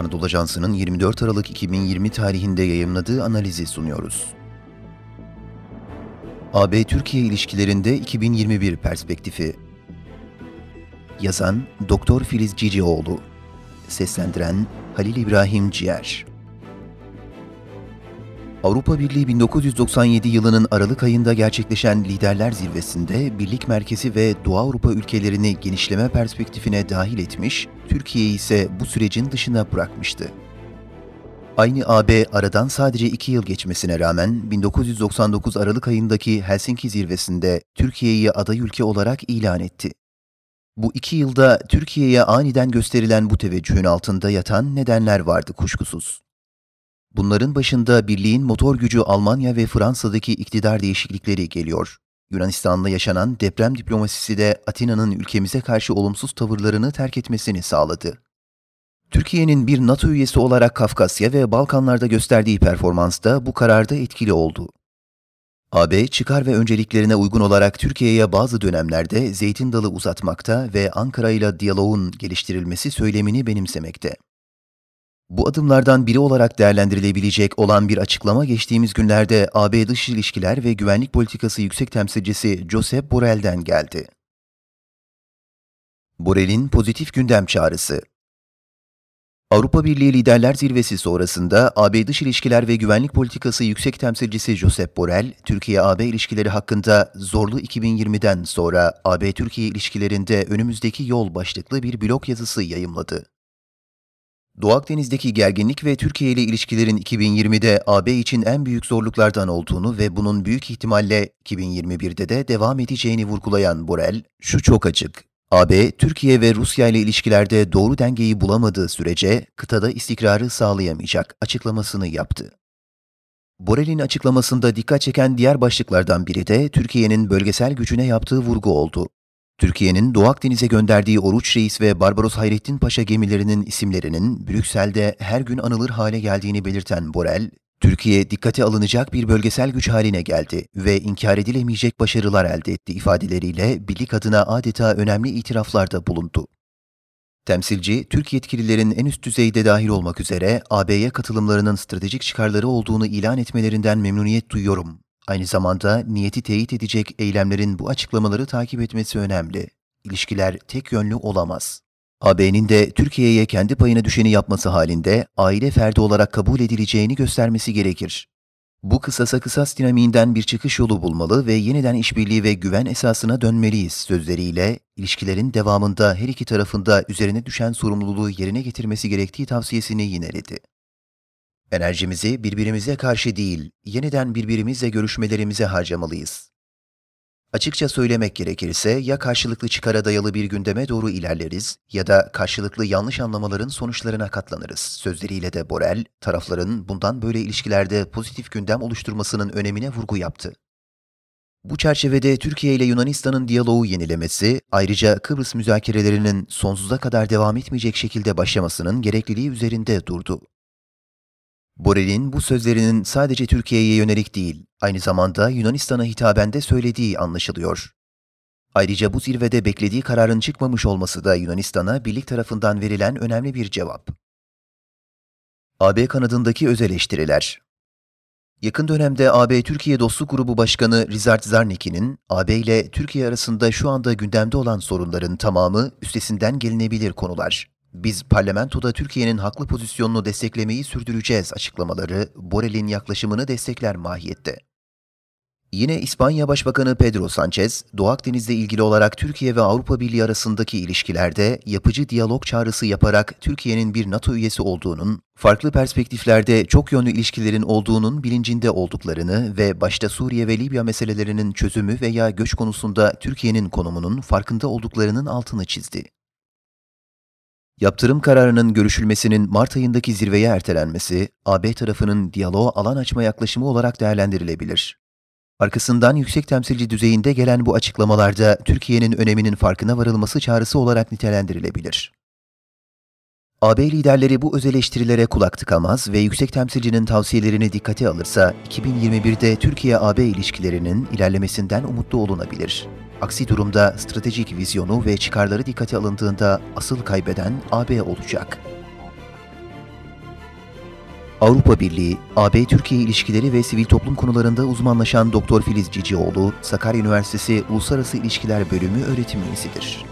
Anadolu Ajansı'nın 24 Aralık 2020 tarihinde yayımladığı analizi sunuyoruz. AB-Türkiye ilişkilerinde 2021 perspektifi. Yazan Doktor Filiz Cicioğlu. Seslendiren Halil İbrahim Ciğer Avrupa Birliği 1997 yılının Aralık ayında gerçekleşen Liderler Zirvesi'nde Birlik Merkezi ve Doğu Avrupa ülkelerini genişleme perspektifine dahil etmiş, Türkiye'yi ise bu sürecin dışına bırakmıştı. Aynı AB aradan sadece iki yıl geçmesine rağmen 1999 Aralık ayındaki Helsinki zirvesinde Türkiye'yi aday ülke olarak ilan etti. Bu iki yılda Türkiye'ye aniden gösterilen bu teveccühün altında yatan nedenler vardı kuşkusuz. Bunların başında birliğin motor gücü Almanya ve Fransa'daki iktidar değişiklikleri geliyor. Yunanistan'da yaşanan deprem diplomasisi de Atina'nın ülkemize karşı olumsuz tavırlarını terk etmesini sağladı. Türkiye'nin bir NATO üyesi olarak Kafkasya ve Balkanlarda gösterdiği performans da bu kararda etkili oldu. AB, çıkar ve önceliklerine uygun olarak Türkiye'ye bazı dönemlerde zeytin dalı uzatmakta ve Ankara ile diyaloğun geliştirilmesi söylemini benimsemekte. Bu adımlardan biri olarak değerlendirilebilecek olan bir açıklama geçtiğimiz günlerde AB Dış İlişkiler ve Güvenlik Politikası Yüksek Temsilcisi Josep Borrell'den geldi. Borrell'in pozitif gündem çağrısı Avrupa Birliği Liderler Zirvesi sonrasında AB Dış İlişkiler ve Güvenlik Politikası Yüksek Temsilcisi Josep Borrell, Türkiye-AB ilişkileri hakkında zorlu 2020'den sonra AB-Türkiye ilişkilerinde önümüzdeki yol başlıklı bir blog yazısı yayımladı. Doğu Akdeniz'deki gerginlik ve Türkiye ile ilişkilerin 2020'de AB için en büyük zorluklardan olduğunu ve bunun büyük ihtimalle 2021'de de devam edeceğini vurgulayan Borrell, şu çok açık, AB, Türkiye ve Rusya ile ilişkilerde doğru dengeyi bulamadığı sürece kıtada istikrarı sağlayamayacak açıklamasını yaptı. Borrell'in açıklamasında dikkat çeken diğer başlıklardan biri de Türkiye'nin bölgesel gücüne yaptığı vurgu oldu. Türkiye'nin Doğu Akdeniz'e gönderdiği Oruç Reis ve Barbaros Hayrettin Paşa gemilerinin isimlerinin Brüksel'de her gün anılır hale geldiğini belirten Borel, Türkiye dikkate alınacak bir bölgesel güç haline geldi ve inkar edilemeyecek başarılar elde etti ifadeleriyle birlik adına adeta önemli itiraflarda bulundu. Temsilci, Türk yetkililerin en üst düzeyde dahil olmak üzere AB'ye katılımlarının stratejik çıkarları olduğunu ilan etmelerinden memnuniyet duyuyorum Aynı zamanda niyeti teyit edecek eylemlerin bu açıklamaları takip etmesi önemli. İlişkiler tek yönlü olamaz. AB'nin de Türkiye'ye kendi payına düşeni yapması halinde aile ferdi olarak kabul edileceğini göstermesi gerekir. Bu kısasa kısas dinamiğinden bir çıkış yolu bulmalı ve yeniden işbirliği ve güven esasına dönmeliyiz sözleriyle ilişkilerin devamında her iki tarafında üzerine düşen sorumluluğu yerine getirmesi gerektiği tavsiyesini yineledi. Enerjimizi birbirimize karşı değil, yeniden birbirimizle görüşmelerimize harcamalıyız. Açıkça söylemek gerekirse ya karşılıklı çıkara dayalı bir gündeme doğru ilerleriz ya da karşılıklı yanlış anlamaların sonuçlarına katlanırız. Sözleriyle de Borel, tarafların bundan böyle ilişkilerde pozitif gündem oluşturmasının önemine vurgu yaptı. Bu çerçevede Türkiye ile Yunanistan'ın diyaloğu yenilemesi, ayrıca Kıbrıs müzakerelerinin sonsuza kadar devam etmeyecek şekilde başlamasının gerekliliği üzerinde durdu. Borel'in bu sözlerinin sadece Türkiye'ye yönelik değil, aynı zamanda Yunanistan'a hitaben de söylediği anlaşılıyor. Ayrıca bu zirvede beklediği kararın çıkmamış olması da Yunanistan'a birlik tarafından verilen önemli bir cevap. AB kanadındaki öz eleştiriler Yakın dönemde AB Türkiye Dostluk Grubu Başkanı Rizard Zarneki'nin AB ile Türkiye arasında şu anda gündemde olan sorunların tamamı üstesinden gelinebilir konular. Biz parlamentoda Türkiye'nin haklı pozisyonunu desteklemeyi sürdüreceğiz açıklamaları Borrell'in yaklaşımını destekler mahiyette. Yine İspanya Başbakanı Pedro Sanchez, Doğu Akdeniz'le ilgili olarak Türkiye ve Avrupa Birliği arasındaki ilişkilerde yapıcı diyalog çağrısı yaparak Türkiye'nin bir NATO üyesi olduğunun, farklı perspektiflerde çok yönlü ilişkilerin olduğunun bilincinde olduklarını ve başta Suriye ve Libya meselelerinin çözümü veya göç konusunda Türkiye'nin konumunun farkında olduklarının altını çizdi. Yaptırım kararının görüşülmesinin Mart ayındaki zirveye ertelenmesi, AB tarafının diyaloğa alan açma yaklaşımı olarak değerlendirilebilir. Arkasından yüksek temsilci düzeyinde gelen bu açıklamalarda Türkiye'nin öneminin farkına varılması çağrısı olarak nitelendirilebilir. AB liderleri bu öz eleştirilere kulak tıkamaz ve yüksek temsilcinin tavsiyelerini dikkate alırsa 2021'de Türkiye-AB ilişkilerinin ilerlemesinden umutlu olunabilir. Aksi durumda stratejik vizyonu ve çıkarları dikkate alındığında asıl kaybeden AB olacak. Avrupa Birliği, AB-Türkiye ilişkileri ve sivil toplum konularında uzmanlaşan Doktor Filiz Cicioğlu, Sakarya Üniversitesi Uluslararası İlişkiler Bölümü öğretim üyesidir.